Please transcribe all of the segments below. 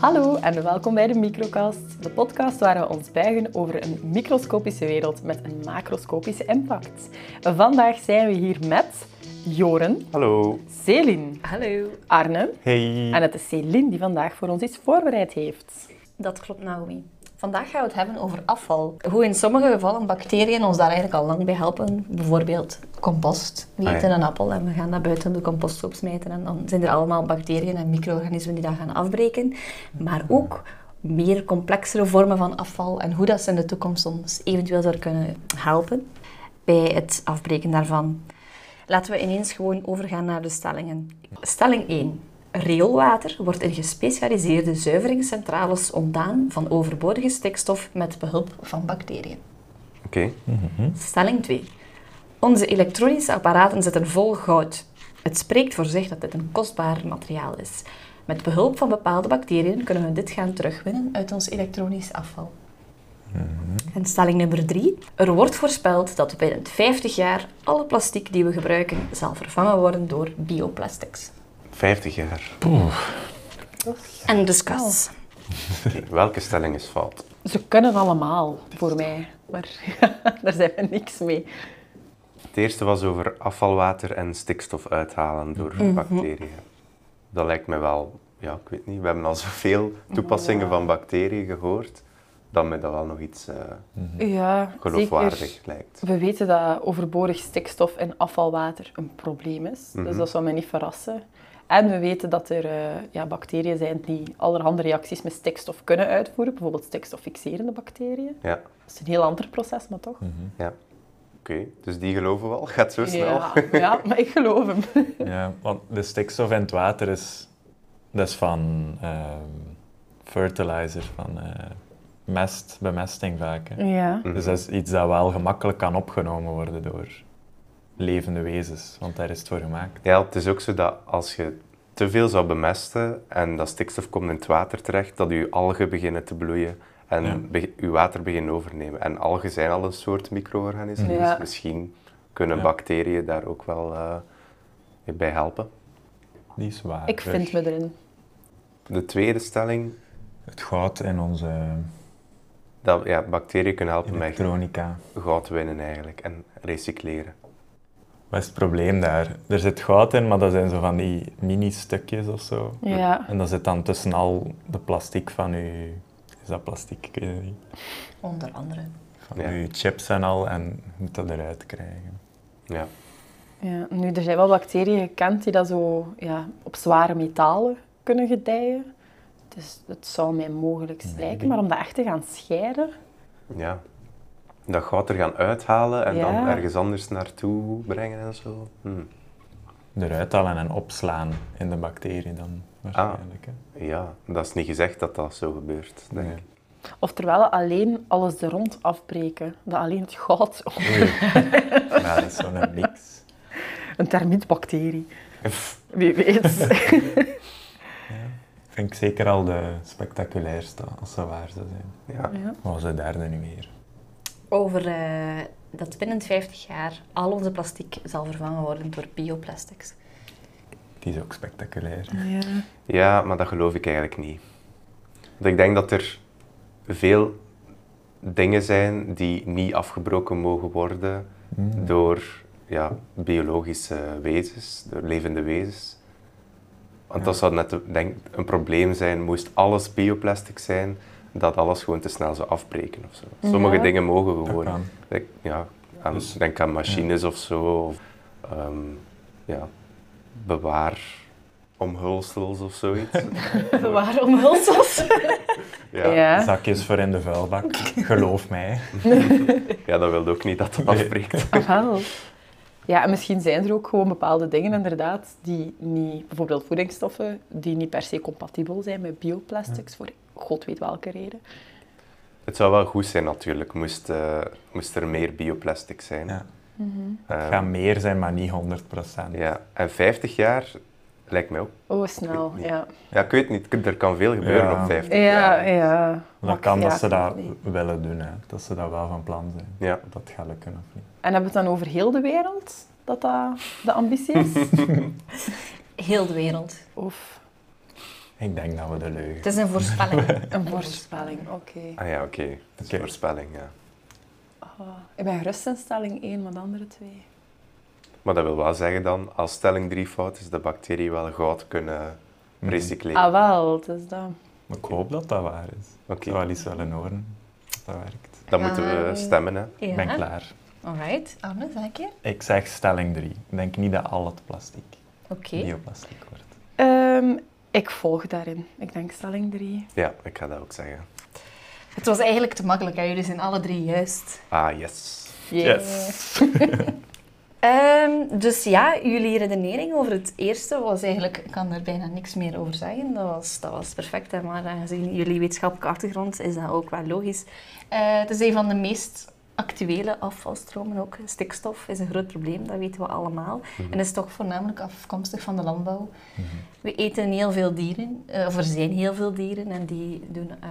Hallo en welkom bij de Microcast, de podcast waar we ons buigen over een microscopische wereld met een macroscopische impact. Vandaag zijn we hier met Joren, Hallo. Celine, Hallo. Arne Hey. en het is Celine die vandaag voor ons iets voorbereid heeft. Dat klopt, Naomi. Vandaag gaan we het hebben over afval. Hoe in sommige gevallen bacteriën ons daar eigenlijk al lang bij helpen. Bijvoorbeeld compost. We Ah, eten een appel en we gaan dat buiten de composthoop smijten. En dan zijn er allemaal bacteriën en micro-organismen die dat gaan afbreken. Maar ook meer complexere vormen van afval en hoe dat ze in de toekomst ons eventueel zou kunnen helpen bij het afbreken daarvan. Laten we ineens gewoon overgaan naar de stellingen. Stelling 1. Rioolwater wordt in gespecialiseerde zuiveringscentrales ontdaan van overbodige stikstof met behulp van bacteriën. Oké. Stelling 2. Onze elektronische apparaten zitten vol goud. Het spreekt voor zich dat dit een kostbaar materiaal is. Met behulp van bepaalde bacteriën kunnen we dit gaan terugwinnen uit ons elektronisch afval. En stelling nummer 3. Er wordt voorspeld dat binnen 50 jaar alle plastic die we gebruiken zal vervangen worden door bioplastics. 50 jaar. En discuss. Oké, Welke stelling is fout? Ze kunnen allemaal voor mij, maar daar zijn we niks mee. Het eerste was over afvalwater en stikstof uithalen door bacteriën. Dat lijkt me wel, ja, ik weet niet. We hebben al zoveel toepassingen van bacteriën gehoord, dat me dat wel nog iets eh, Ja, geloofwaardig zeker. lijkt. We weten dat overbodig stikstof in afvalwater een probleem is, dus dat zou mij niet verrassen. En we weten dat er eh, ja, bacteriën zijn die allerhande reacties met stikstof kunnen uitvoeren, bijvoorbeeld stikstoffixerende bacteriën. Ja, Dat is een heel ander proces, maar toch? ja. Oké, dus die geloven we al. Gaat zo snel. Ja, ja, maar ik geloof hem. Ja, want de stikstof in het water is, dat is van ehm, fertilizer, van eh, mest, bemesting vaak. Hè. Ja. Dus dat is iets dat wel gemakkelijk kan opgenomen worden door levende wezens, want daar is het voor gemaakt. Ja, het is ook zo dat als je te veel zou bemesten en dat stikstof komt in het water terecht, dat je algen beginnen te bloeien en Ja. be- je water beginnen overnemen. En algen zijn al een soort micro-organisme, Ja. dus misschien kunnen Ja. bacteriën daar ook wel eh, bij helpen. Die is waar. Ik vind me erin. De tweede stelling, Het goud in onze dat ja, bacteriën kunnen helpen met elektronica. goud winnen eigenlijk en recycleren. Wat is het probleem daar? Er zit goud in, maar dat zijn zo van die mini-stukjes of zo. Ja. En dat zit dan tussen al de plastic van uw... Is dat plastic? Ik weet het niet. Onder andere. Van Ja. uw chips en al, en je moet dat eruit krijgen. Ja. ja. Nu, er zijn wel bacteriën gekend die dat zo ja, op zware metalen kunnen gedijen. Dus het zou mij mogelijk lijken, maar om dat echt te gaan scheiden... ja. Dat goud er gaan uithalen en dan ergens anders naartoe brengen en zo. Hm. Eruit halen en opslaan in de bacterie dan waarschijnlijk. hè. Ja, dat is niet gezegd dat dat zo gebeurt, denk Nee. ik. Oftewel alleen alles er rond afbreken. Dat alleen het goud... Ja, dat is zo'n mix. Een termietbacterie. Wie weet. Vind ik zeker al de spectaculairste, als ze waar zou zijn. Ja. ja. Was de derde nu weer? Over eh, dat binnen 50 jaar al onze plastic zal vervangen worden door bioplastics. Die is ook spectaculair. Ja. ja, maar dat geloof ik eigenlijk niet. Want ik denk dat er veel dingen zijn die niet afgebroken mogen worden door ja, biologische wezens, door levende wezens. Want dat zou net denk, een probleem zijn, moest alles bioplastic zijn, dat alles gewoon te snel zou afbreken of zo. Sommige Ja. dingen mogen gewoon. Denk, ja, aan, Dus- denk aan machines of zo. Of, ehm, ja, bewaar omhulsels of zoiets. Waarom hulsels? ja. Ja. Zakjes voor in de vuilbak, geloof mij. ja, dat wil ook niet dat het afbreekt. Ah. Ja, en misschien zijn er ook gewoon bepaalde dingen inderdaad die niet, bijvoorbeeld voedingsstoffen, die niet per se compatibel zijn met bioplastics, voor god weet welke reden. Het zou wel goed zijn natuurlijk, moest, eh, moest er meer bioplastic zijn. Ja. Ehm, Het gaat meer zijn, maar niet 100 procent. ja. En 50 jaar lijkt mij ook. Oh, snel, ja. Ja, ik weet niet, er kan veel gebeuren Ja. op 50 Ja, jaar. ja. Dat kan Ja, dat ze dat willen doen, hè. dat ze dat wel van plan zijn. Ja. Of dat gaat lukken of niet. En hebben we het dan over heel de wereld, dat dat de ambitie is? Heel de wereld. Of Ik denk dat we de leugen. Het is een voorspelling. Een voorspelling, oké. Ah ja, oké. Het is Oké. een voorspelling, ja. Ah, ik ben gerust in stelling 1, maar de andere twee. Maar dat wil wel zeggen dan, als stelling 3 fout is, de bacterie wel goud kunnen Mhm. recycleren. Ah, wel, het is dat. Maar ik hoop dat dat waar is. Oké, Ik zou wel eens willen horen of dat werkt. dan moeten we stemmen, hè. Ik ben klaar. Alright. Anne, zeg je? Ik zeg stelling 3. Ik denk niet dat al het plastic Oké. bioplastic wordt. Ehm, ik volg daarin. Ik denk stelling 3. Ja, ik ga dat ook zeggen. Het was eigenlijk te makkelijk, hè? jullie zijn alle drie juist. Ah, yes. Yes. Ehm, dus ja, jullie redenering over het eerste was eigenlijk, ik kan er bijna niks meer over zeggen. Dat was, dat was perfect, hè? maar aangezien jullie wetenschappelijke achtergrond is dat ook wel logisch. Eh, het is een van de meest actuele afvalstromen ook. Stikstof is een groot probleem, dat weten we allemaal. En is toch voornamelijk afkomstig van de landbouw. We eten heel veel dieren, eh, of er zijn heel veel dieren en die, doen, eh,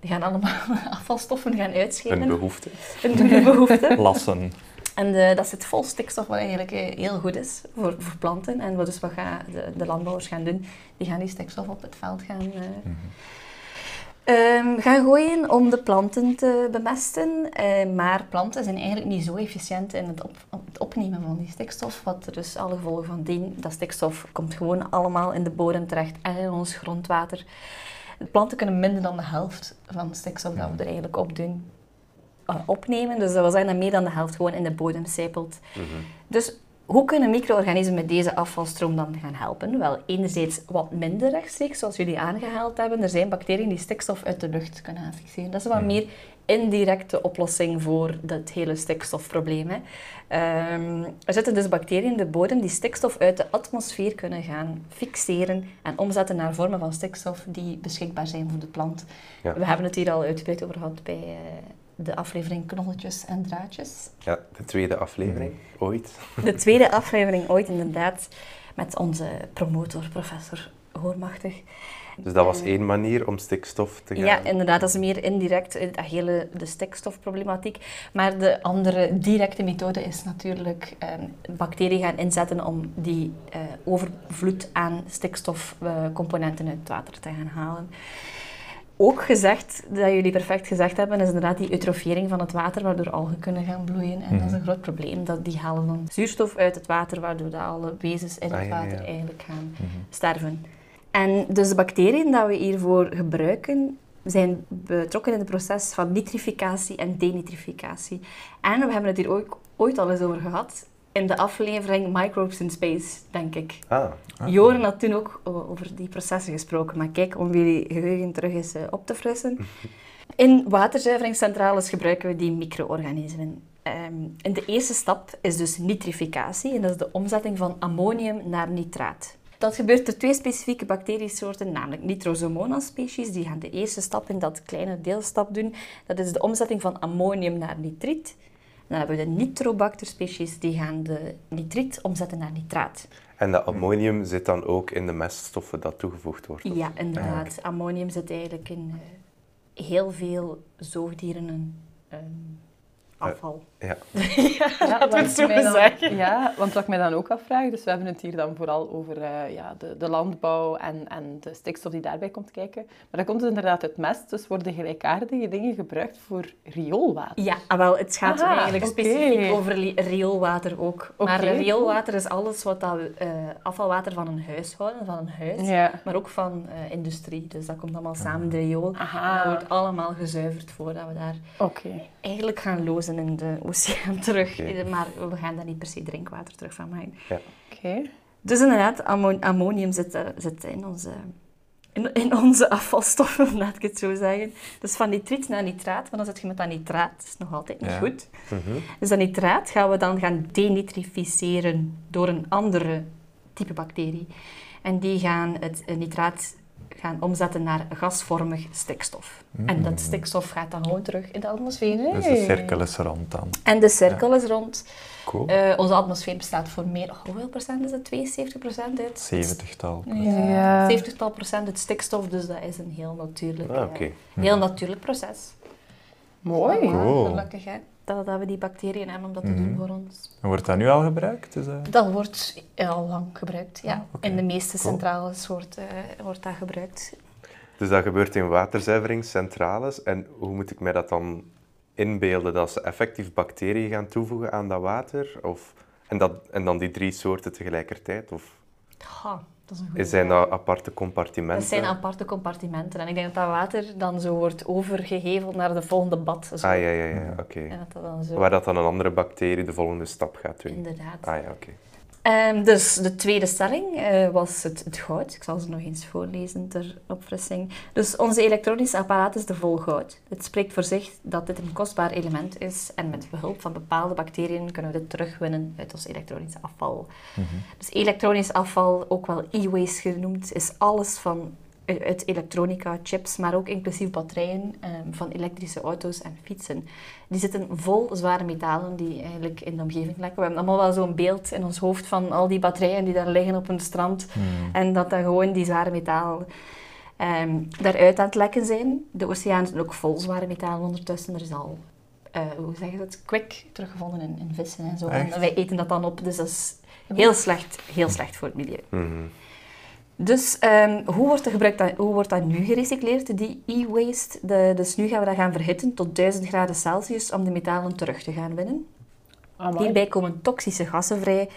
die gaan allemaal afvalstoffen gaan Een uitscheiden. behoefte. Een behoefte. Lassen. En eh, dat zit vol stikstof, wat eigenlijk heel goed is voor, voor planten. En wat, dus wat gaan de, de landbouwers gaan doen, die gaan die stikstof op het veld gaan, eh, ehm, gaan gooien om de planten te bemesten. Eh, maar planten zijn eigenlijk niet zo efficiënt in het, op, het opnemen van die stikstof. Wat er dus alle gevolgen van dien, dat stikstof komt gewoon allemaal in de bodem terecht en in ons grondwater. De planten kunnen minder dan de helft van de stikstof dat we er eigenlijk op doen uh, opnemen. Dus dat wil zeggen dat meer dan de helft gewoon in de bodem sijpelt. Mhm. Dus hoe kunnen micro-organismen met deze afvalstroom dan gaan helpen? Wel, enerzijds wat minder rechtstreeks, zoals jullie aangehaald hebben. Er zijn bacteriën die stikstof uit de lucht kunnen gaan fixeren. Dat is een wat meer indirecte oplossing voor dat hele stikstofprobleem. Hè. Ehm, er zitten dus bacteriën in de bodem die stikstof uit de atmosfeer kunnen gaan fixeren en omzetten naar vormen van stikstof die beschikbaar zijn voor de plant. Ja. We hebben het hier al uitgebreid over gehad bij eh, de aflevering Knolletjes en Draadjes. Ja, de tweede aflevering, ooit. De tweede aflevering ooit inderdaad met onze promotor, professor Hoormachtig. Dus dat was één manier om stikstof te gaan... Ja, inderdaad, dat is meer indirect eh, dat hele, de stikstofproblematiek. Maar de andere directe methode is natuurlijk eh, bacteriën gaan inzetten om die eh, overvloed aan stikstofcomponenten uit het water te gaan halen. Ook gezegd, dat jullie perfect gezegd hebben, is inderdaad die eutrofiering van het water, waardoor algen kunnen gaan bloeien. En dat is een groot probleem, dat die halen dan zuurstof uit het water, waardoor dat alle wezens in Ah, het ja. water eigenlijk gaan sterven. En dus de bacteriën die we hiervoor gebruiken, zijn betrokken in het proces van nitrificatie en denitrificatie. En we hebben het hier ook ooit al eens over gehad, in de aflevering Microbes in Space, denk ik. Ah, Joren had toen ook over die processen gesproken, maar kijk, om jullie geheugen terug eens eh, op te frissen. In waterzuiveringscentrales gebruiken we die micro-organismen. En de eerste stap is dus nitrificatie, en dat is de omzetting van ammonium naar nitraat. Dat gebeurt door twee specifieke bacteriesoorten, namelijk Nitrosomonas-species. Die gaan de eerste stap in dat kleine deelstap doen. Dat is de omzetting van ammonium naar nitriet. Dan hebben we de Nitrobacter-species, die gaan de nitriet omzetten naar nitraat. en dat ammonium zit dan ook in de meststoffen dat toegevoegd wordt? of- Ja, inderdaad. Ammonium zit eigenlijk in eh, heel veel zoogdieren en ehm, afval. Ja. Ja, Laten we het zo zeggen. Ja, want wat ik mij dan ook afvraag, dus we hebben het hier dan vooral over eh, ja, de, de landbouw en, en de stikstof die daarbij komt kijken. Maar dat komt dus inderdaad uit mest, dus worden gelijkaardige dingen gebruikt voor rioolwater. Ja, ah, wel, het gaat Aha, eigenlijk specifiek over rioolwater ook. Maar Oké, rioolwater is alles wat dat, eh, afvalwater van een huishouden, van een huis, Ja. maar ook van eh, industrie. Dus dat komt allemaal samen in de riool. Aha. En dat wordt allemaal gezuiverd voordat we daar Oké. eigenlijk gaan lozen in de oceaan terug. Maar we gaan daar niet per se drinkwater terug van maken. Oké. Dus inderdaad, ammo- ammonium zit, eh, zit in, onze, in, in onze afvalstoffen, laat ik het zo zeggen. Dus van nitriet naar nitraat, want dan zit je met dat nitraat. Dat is nog altijd niet Ja. goed. Mhm. Dus dat nitraat gaan we dan gaan denitrificeren door een andere type bacterie. En die gaan het eh, nitraat gaan omzetten naar gasvormig stikstof. En dat stikstof gaat dan gewoon terug in de atmosfeer. Dus de cirkel is rond dan. En de cirkel is rond. Cool. Eh, onze atmosfeer bestaat voor meer, oh, hoeveel procent is het? 72 procent uit? 70-tal. Ja, 70 procent uit stikstof, dus dat is een heel natuurlijk, Ah, eh, heel natuurlijk proces. Mooi. Cool. Gelukkig, hè. Dat, dat we die bacteriën hebben om dat te doen Mhm. voor ons. Wordt dat nu al gebruikt? Dus, eh, Dat wordt al lang gebruikt, ja. Ah. In de meeste Cool. centrales wordt, eh, wordt dat gebruikt. Dus dat gebeurt in waterzuiveringscentrales. En hoe moet ik mij dat dan inbeelden? Dat ze effectief bacteriën gaan toevoegen aan dat water? Of, en, dat, en dan die drie soorten tegelijkertijd? Of Ha, dat is een zijn dat aparte compartimenten? Dat zijn aparte compartimenten. En ik denk dat dat water dan zo wordt overgeheveld naar de volgende bad. Zo. Ah, ja, ja, ja, oké. En dat dat dan zo... Waar dat dan een andere bacterie de volgende stap gaat doen. Inderdaad. Ah ja, oké. Ehm, dus de tweede stelling eh, was het, het goud. Ik zal ze nog eens voorlezen ter opfrissing. Dus onze elektronische apparaat is er vol goud. Het spreekt voor zich dat dit een kostbaar element is en met behulp van bepaalde bacteriën kunnen we dit terugwinnen uit ons elektronisch afval. Dus elektronisch afval, ook wel e-waste genoemd, is alles van uit elektronica, chips, maar ook inclusief batterijen ehm, van elektrische auto's en fietsen. Die zitten vol zware metalen die eigenlijk in de omgeving lekken. We hebben allemaal wel zo'n beeld in ons hoofd van al die batterijen die daar liggen op een strand. hmm. En dat dan gewoon die zware metalen ehm, daaruit aan het lekken zijn. De oceaan is ook vol zware metalen ondertussen. Er is al, eh, hoe zeg je dat, kwik teruggevonden in, in vissen en zo. Echt? En wij eten dat dan op, dus dat is heel slecht, heel slecht voor het milieu. Mhm. Dus ehm, hoe, wordt dat gebruikt, dan- hoe wordt dat nu gerecycleerd, die e-waste? De- Dus nu gaan we dat gaan verhitten tot 1000 graden Celsius om de metalen terug te gaan winnen. Amai. Hierbij komen toxische gassen vrij.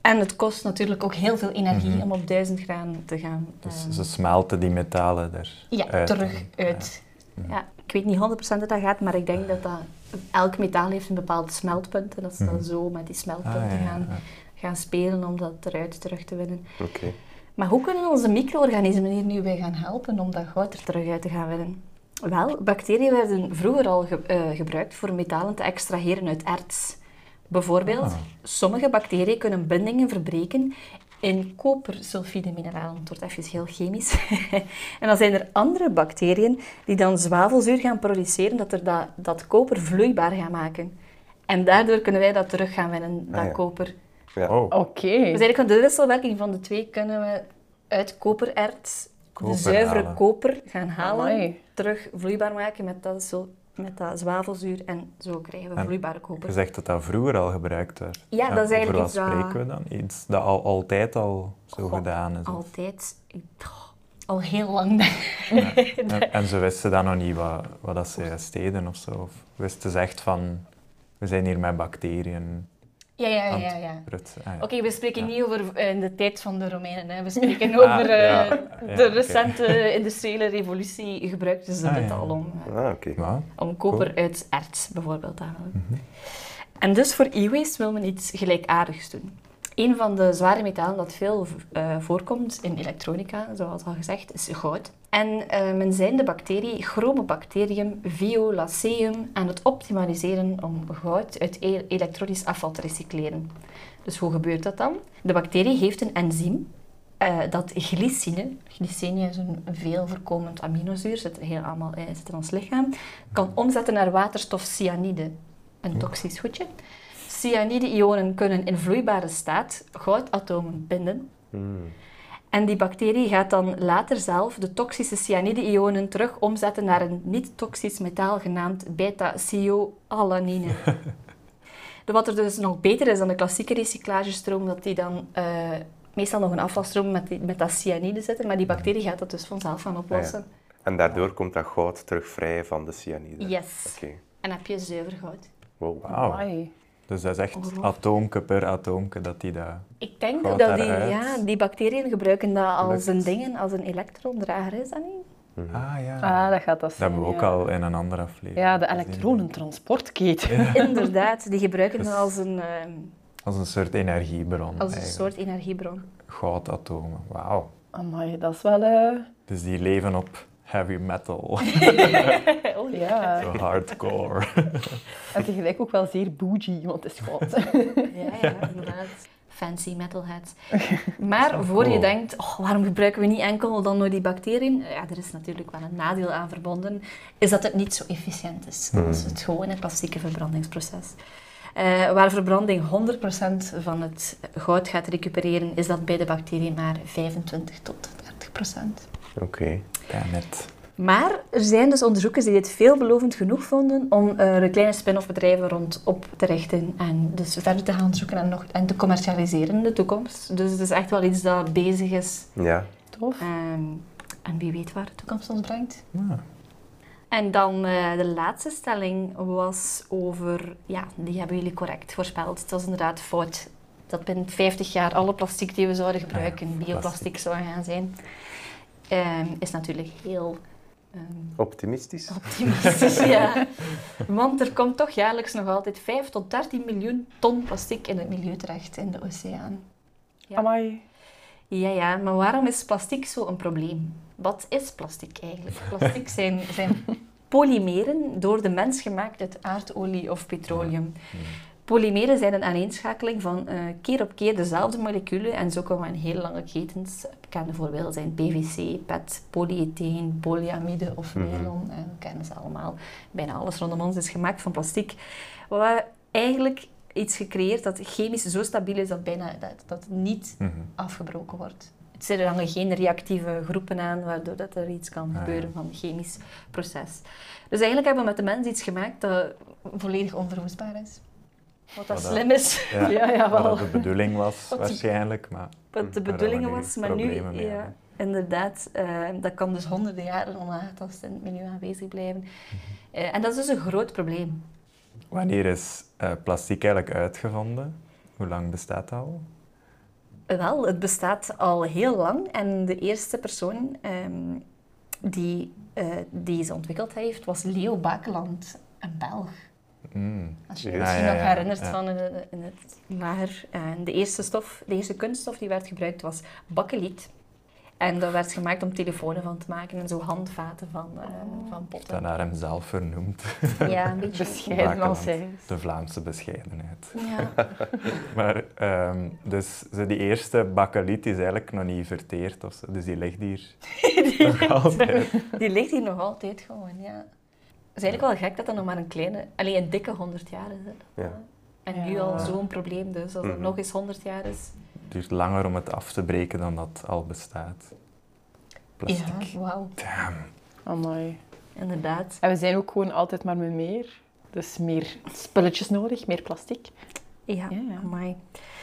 En het kost natuurlijk ook heel veel energie Mhm. om op 1000 graden te gaan. Dus ehm, ze smelten die metalen er ja, uit. terug uit. Ja. ik weet niet 100% dat dat gaat, maar ik denk dat, dat elk metaal heeft een bepaald smeltpunt. En dat ze dan Mhm. zo met die Ah, smeltpunten ja, ja, gaan, ja. gaan spelen om dat eruit terug te winnen. Oké. Maar hoe kunnen onze micro-organismen hier nu bij gaan helpen om dat goud er terug uit te gaan winnen? Wel, bacteriën werden vroeger al ge- eh, gebruikt voor metalen te extraheren uit erts. Bijvoorbeeld, Ah. sommige bacteriën kunnen bindingen verbreken in kopersulfide mineralen. Het wordt even heel chemisch. en dan zijn er andere bacteriën die dan zwavelzuur gaan produceren, dat er dat, dat koper vloeibaar gaan maken. En daardoor kunnen wij dat terug gaan winnen, dat Ah, ja. koper. Ja. Oh, Oké. Dus eigenlijk van de wisselwerking van de twee kunnen we uit kopererts Koper de zuivere halen. koper gaan halen, Amai. terug vloeibaar maken met dat, zul- met dat zwavelzuur en zo krijgen we En vloeibare je koper. zegt dat dat vroeger al gebruikt werd. Ja, dat is eigenlijk iets dat- spreken we dan? Iets dat al, altijd al zo gedaan is? Altijd, al heel lang. en ze wisten dan nog niet wat, wat dat ze steden of zo. Of wisten ze echt van, we zijn hier met bacteriën Ja, ja, ja. Ah, ja. Oké, we spreken Ja. niet over eh, in de tijd van de Romeinen. Hè. We spreken Ah, over eh, ja, ja, de recente industriële revolutie. Gebruikten ze Ah, dit ja. al om, eh, Ah, oké. Wauw. om koper uit erts bijvoorbeeld te halen. Mhm. En dus voor e-waste wil men iets gelijkaardigs doen. Een van de zware metalen dat veel eh, voorkomt in elektronica, zoals al gezegd, is goud. En eh, men zijn de bacterie Chromobacterium violaceum aan het optimaliseren om goud uit e- elektronisch afval te recycleren. Dus hoe gebeurt dat dan? De bacterie heeft een enzym eh, dat glycine, glycine is een veel voorkomend aminozuur, zit heel allemaal in, zit in ons lichaam, kan omzetten naar waterstof cyanide, een toxisch goedje. Cyanide-ionen kunnen in vloeibare staat goudatomen binden. Hmm. En die bacterie gaat dan later zelf de toxische cyanide-ionen terug omzetten naar een niet-toxisch metaal genaamd beta-cyoalanine. De Wat er dus nog beter is dan de klassieke recyclagestroom, dat die dan eh, meestal nog een afvalstroom met, die, met dat cyanide zitten, maar die bacterie gaat dat dus vanzelf gaan oplossen. En daardoor komt dat goud terug vrij van de cyanide. Yes. Oké. En heb je zuiver goud. Wow. Wauw. Dus dat is echt Ongelooflijk. atoomke per atoomke dat die dat... Ik denk dat die, ja, die bacteriën gebruiken dat als Lukt. een ding, als een elektrondrager, is dat niet? Ah ja, Ah, dat gaat dat dat hebben we ook ja. al in een andere aflevering Ja, de elektronentransportketen. Inderdaad, die gebruiken Dus- dat als een, ehm, Als een soort energiebron. als een eigenlijk. soort energiebron. Goudatomen, wauw. Amai, dat is wel... eh, Dus die leven op heavy metal, ja. zo hardcore. En tegelijk ook wel zeer bougie, want het is goud. Ja, ja, inderdaad. Fancy metalheads. Maar voor je denkt, oh, waarom gebruiken we niet enkel dan nog die bacteriën? Ja, er is natuurlijk wel een nadeel aan verbonden, is dat het niet zo efficiënt is als het gewone klassieke verbrandingsproces. Eh, waar verbranding 100% van het goud gaat recupereren, is dat bij de bacteriën maar 25 tot 30%. Oké. Maar er zijn dus onderzoekers die dit veelbelovend genoeg vonden om er een kleine spin-off bedrijven rond op te richten en dus verder te gaan zoeken en, nog, en te commercialiseren in de toekomst. Dus het is echt wel iets dat bezig is. Ja. Tof. Ehm, en wie weet waar de toekomst ons brengt. Ja. En dan eh, de laatste stelling was over, ja, die hebben jullie correct voorspeld. Het was inderdaad fout dat binnen 50 jaar alle plastic die we zouden gebruiken bioplastic zou gaan zijn. Ehm, is natuurlijk heel ehm, Optimistisch. optimistisch, ja. Want er komt toch jaarlijks nog altijd 5 tot 13 miljoen ton plastic in het milieu terecht in de oceaan. Ja. Amai. Ja, ja, maar waarom is plastic zo een probleem? Wat is plastic eigenlijk? Plastic zijn, zijn polymeren door de mens gemaakt uit aardolie of petroleum. Polymeren zijn een aaneenschakeling van eh, keer op keer dezelfde moleculen en zo komen we in heel lange ketens. Bekende voorbeelden zijn PVC, PET, polyetheen, polyamide of Mhm. nylon. Eh, we kennen ze allemaal. Bijna alles rondom ons is gemaakt van plastic. We hebben eigenlijk iets gecreëerd dat chemisch zo stabiel is dat, bijna, dat, dat niet Mhm. afgebroken wordt. Het zitten hangen geen reactieve groepen aan, waardoor dat er iets kan Ah, ja. gebeuren van een chemisch proces. Dus eigenlijk hebben we met de mens iets gemaakt dat volledig onverwoestbaar is. Wat dat Wat slim is, Ja, Ja, wat de bedoeling was, Wat die- waarschijnlijk. Maar wat de bedoeling was. Maar nu, mee ja, inderdaad, eh, dat kan dus honderden jaren onaangetast in het milieu aanwezig blijven. Eh, en dat is dus een groot probleem. Wanneer is eh, plastic eigenlijk uitgevonden? Hoe lang bestaat dat al? Wel, het bestaat al heel lang en de eerste persoon ehm, die eh, deze ontwikkeld heeft was Leo Bakeland, een Belg. Mm. Als je je Ja, misschien ja, nog herinnert ja. van in, in het lager. En de eerste stof, de eerste kunststof die werd gebruikt was bakkeliet. En dat werd gemaakt om telefoons van te maken en zo handvaten van, eh, van Dat potten. naar hem zelf vernoemd. Ja, een beetje. Bescheiden als hij is. De Vlaamse bescheidenheid. Ja. Maar ehm, dus die eerste bakkeliet is eigenlijk nog niet verteerd of zo. Dus die ligt hier nog altijd. Die ligt hier nog altijd gewoon, ja. Het is eigenlijk wel gek dat dat nog maar een kleine, alleen een dikke 100 jaar is. Hè. Ja. En nu al zo'n probleem, dus als het Mhm. nog eens 100 jaar is. Het duurt langer om het af te breken dan dat al bestaat. Plastic. Ja, wauw, Damn. Amai. inderdaad. En we zijn ook gewoon altijd maar met meer. Dus meer spulletjes nodig, meer plastic. Ja, Ja, amai.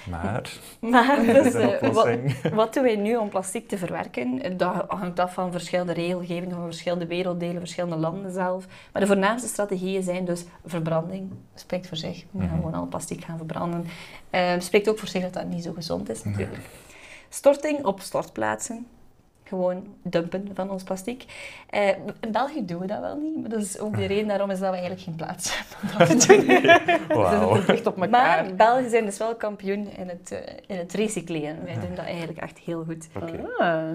Maar, Maar dus, eh, wat, wat doen wij nu om plastic te verwerken? Dat hangt af van verschillende regelgevingen van verschillende werelddelen, verschillende landen zelf. Maar de voornaamste strategieën zijn dus verbranding. Spreekt voor zich. We gaan Mhm. gewoon al plastic gaan verbranden. Eh, spreekt ook voor zich dat dat niet zo gezond is natuurlijk. Storting op stortplaatsen. Gewoon dumpen van ons plastic. Eh, in België doen we dat wel niet. Maar dat is ook de reden daarom is dat we eigenlijk geen plaats hebben om dat te doen. Ligt op elkaar. Maar Belgen zijn dus wel kampioen in het, eh, in het recycleren. Wij doen dat eigenlijk echt heel goed. Ah.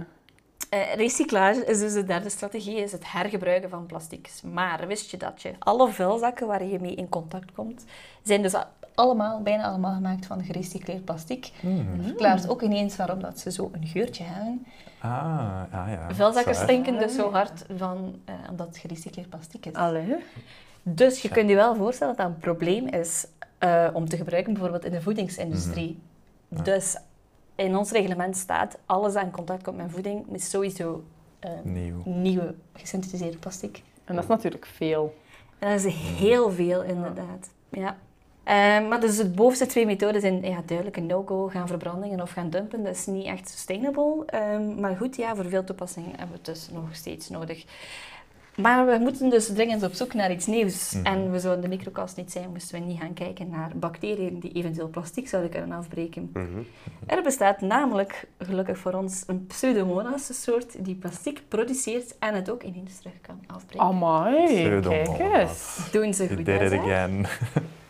Eh, recyclage is dus de derde strategie, is het hergebruiken van plastics. Maar wist je dat je alle vuilzakken waar je mee in contact komt, zijn dus allemaal, bijna allemaal gemaakt van gerecycleerd plastic. Mm. Verklaart ook ineens waarom dat ze zo een geurtje hebben. Ah, ah ja. Vuilzakken stinken dus zo hard van, eh, omdat het gerecycleerd plastic is. Allee. Dus je kunt je wel voorstellen dat dat een probleem is eh, om te gebruiken bijvoorbeeld in de voedingsindustrie. Ja. Dus in ons reglement staat, alles dat in contact komt met voeding is sowieso eh, Nieuw. nieuwe gesynthetiseerde plastic. En dat is natuurlijk veel. En dat is heel veel inderdaad. Ja. Eh, maar dus de bovenste twee methoden zijn ja, duidelijk een no-go, gaan verbrandingen of gaan dumpen. Dat is niet echt sustainable. Ehm, maar goed, ja, voor veel toepassingen hebben we het dus nog steeds nodig. Maar we moeten dus dringend op zoek naar iets nieuws. Mhm. En we zouden de microkast niet zijn, moesten we niet gaan kijken naar bacteriën die eventueel plastic zouden kunnen afbreken. Mhm. Er bestaat namelijk, gelukkig voor ons, een pseudomonas soort die plastic produceert en het ook ineens terug kan afbreken. Amai, Pseudomonas. kijk eens. Doen ze goed, did hè,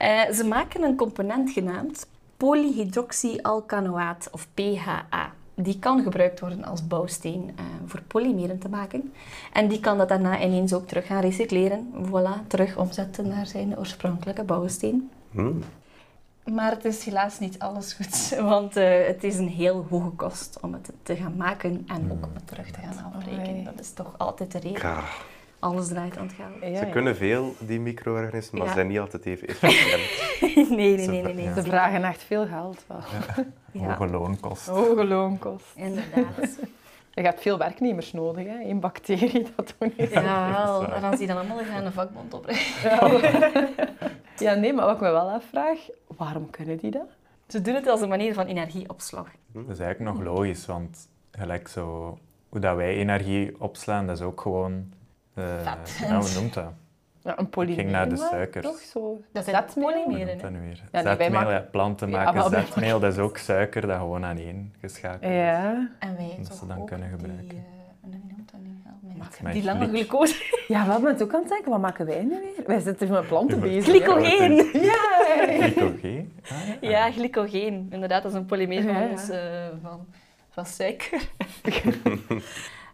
Eh, ze maken een component genaamd polyhydroxyalkanoaat of PHA. Die kan gebruikt worden als bouwsteen eh, voor polymeren te maken. En die kan dat daarna ineens ook terug gaan recycleren. Voilà, terug omzetten naar zijn oorspronkelijke bouwsteen. Hmm. Maar het is helaas niet alles goed, want eh, het is een heel hoge kost om het te gaan maken en ook om het terug te gaan afbreken. Amai. Dat is toch altijd de reden. Alles draait aan het geld. Ja, Ze ja. kunnen veel, die micro-organismen, maar Ja. ze zijn niet altijd even efficiënt. nee, nee, nee, nee. Ze vragen echt veel geld wel. Ja, Hoge loonkost. Hoge loonkost. inderdaad. Je hebt veel werknemers nodig, hè. Eén bacterie, dat doen niet. Ja, wel. waar. En als die dan allemaal gaan een vakbond oprichten. Ja, nee, maar wat ik me wel afvraag, waarom kunnen die dat? Ze doen het als een manier van energieopslag. Dat is eigenlijk nog logisch, want gelijk zo, hoe dat wij energie opslaan, dat is ook gewoon... eh, Vet. ja, hoe noemt dat? Ja, een polymeer. ging naar de suikers. Toch zo? Dat zijn polymeren. noemt dat hè. nu weer? Ja, nee, wij zetmeel, maken- ja, planten maken zetmeel, dat is ook suiker dat gewoon aan één geschakeld is. Ja. En wij Dat toch ze dan ook kunnen die, gebruiken. eh, hoe noemt dat nu? Help mij. Met Die lange glucose. Ja, wel, maar ook aan het denken, wat maken wij nu weer? Wij zitten met planten bezig. Glycogeen. Ja! Glycogeen? Ah, ja. Ja, glycogeen. Inderdaad, dat is een polymeer van, Ja, ja. ons, eh, van, van suiker.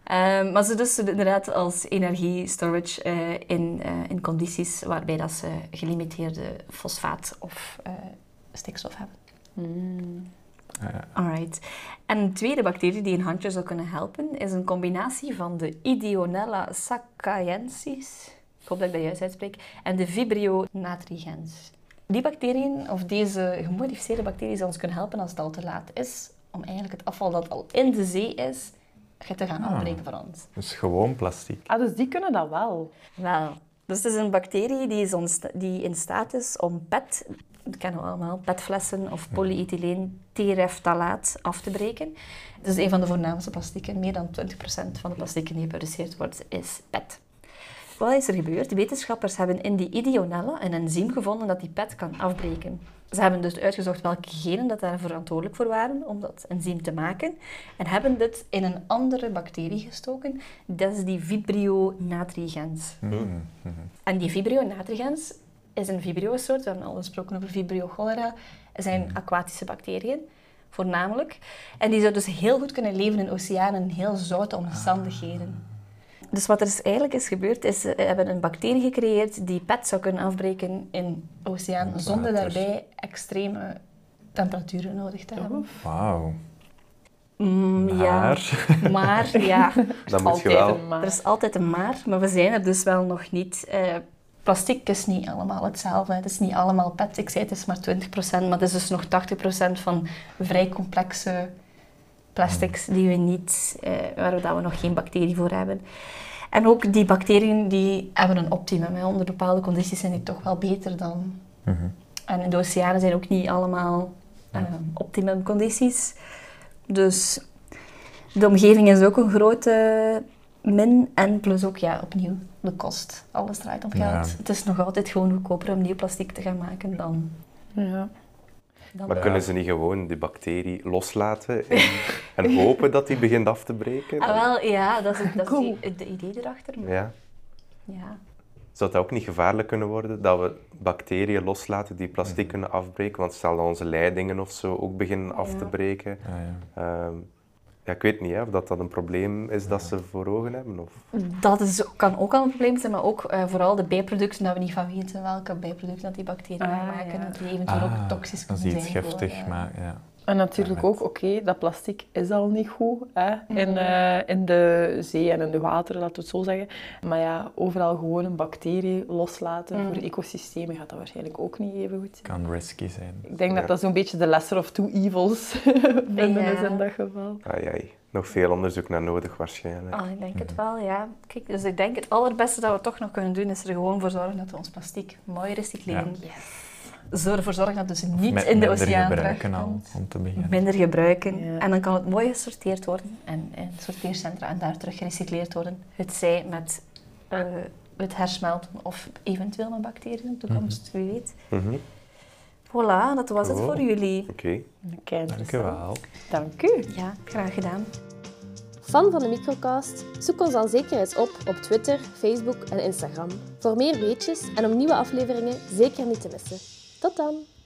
Ehm, maar ze dus doen inderdaad als energie-storage eh, in, eh, in condities waarbij dat ze gelimiteerde fosfaat of eh, stikstof hebben. Ja. Alright. En een tweede bacterie die een handje zou kunnen helpen is een combinatie van de Ideonella sakaiensis, ik hoop dat ik dat juist uitspreek, en de Vibrio natrigens. Die bacteriën, of deze gemodificeerde bacteriën, zou ons kunnen helpen als het al te laat is, om eigenlijk het afval dat al in de zee is, te gaan Ah. afbreken voor ons. Dus gewoon plastic. Ah, dus die kunnen dat wel. Wel, dus het is een bacterie die, is die in staat is om PET, dat kennen we allemaal, PET-flessen of polyethyleen tereftalaat af te breken. Het is een van de voornaamste plastieken. Meer dan 20% van de plastieken die geproduceerd wordt is PET. Wat is er gebeurd? Wetenschappers hebben in die Ideonella een enzym gevonden dat die PET kan afbreken. Ze hebben dus uitgezocht welke genen dat daar verantwoordelijk voor waren om dat enzym te maken. En hebben dit in een andere bacterie gestoken. Dat is die Vibrio natrigens. Mm. Mhm. En die Vibrio natrigens is een vibrio-soort. We hebben al gesproken over Vibrio cholera. Zijn aquatische bacteriën, voornamelijk. En die zouden dus heel goed kunnen leven in oceanen in heel zoute omstandigheden. Dus wat er dus eigenlijk is gebeurd, is ze hebben een bacterie gecreëerd die PET zou kunnen afbreken in oceaan, zonder daarbij extreme temperaturen nodig te hebben. Wauw. Mm, ja, Maar... maar ja, Dan moet je Altijd wel... een maar. er is altijd een maar, maar we zijn er dus wel nog niet. Eh, plastic is niet allemaal hetzelfde. Het is niet allemaal PET. Ik zei het is maar 20%, maar het is dus nog 80% van vrij complexe plastics die we niet, eh, waar we, dat we nog geen bacterie voor hebben. En ook die bacteriën die hebben een optimum. Hè. Onder bepaalde condities zijn die toch wel beter dan. Mhm. En in de oceanen zijn ook niet allemaal eh, optimum condities. Dus de omgeving is ook een grote min. En plus ook, ja, opnieuw, de kost. Alles draait om geld. Ja. Het is nog altijd gewoon goedkoper om nieuw plastic te gaan maken dan... Ja. Dan Maar Ja. kunnen ze niet gewoon die bacterie loslaten en, en hopen dat die begint af te breken? Ah, wel, ja, dat is, dat is Cool. het idee erachter. Maar, Ja. ja. Zou het ook niet gevaarlijk kunnen worden dat we bacteriën loslaten die plastic kunnen afbreken? Want stel dat onze leidingen of zo ook beginnen af te Ja. breken. Ah, ja. Ik weet niet hè, of dat, dat een probleem is dat ze voor ogen hebben. Of... Dat is, kan ook al een probleem zijn, maar ook eh, vooral de bijproducten, dat we niet van weten welke bijproducten dat die bacteriën Ah, maken. ja. Dat die eventueel ook Ah, toxisch dat kunnen is zijn. iets voor, giftig, eh, maar ja. En natuurlijk ook, oké, dat plastic is al niet goed hè, in, Mhm. eh, in de zee en in de wateren, laten we het zo zeggen. Maar ja, overal gewoon een bacterie loslaten Mhm. voor ecosystemen gaat dat waarschijnlijk ook niet even goed zijn. Kan risky zijn. Ik denk Ja. dat dat zo'n beetje de lesser of two evils vinden Ja. is in dat geval. Ai, ai. Nog veel onderzoek naar nodig waarschijnlijk. Ah, ik denk het wel, ja. Kijk, dus ik denk het allerbeste dat we toch nog kunnen doen, is er gewoon voor zorgen dat we ons plastic mooi recycleren. Zorg ervoor zorgen dat het dus niet Met in de minder oceaan gebruiken al, om te beginnen. Minder gebruiken. Ja. En dan kan het mooi gesorteerd worden en in sorteercentra en daar terug gerecycleerd worden. Het zij met eh, het hersmelten of eventueel met bacteriën in de toekomst, wie weet. Mhm. Voilà, dat was het voor jullie. Oké. Kei Dank u wel. Dank u. Ja, graag gedaan. Fan van de Microcast? Zoek ons dan zeker eens op op Twitter, Facebook en Instagram. Voor meer weetjes en om nieuwe afleveringen zeker niet te missen. Tot dan!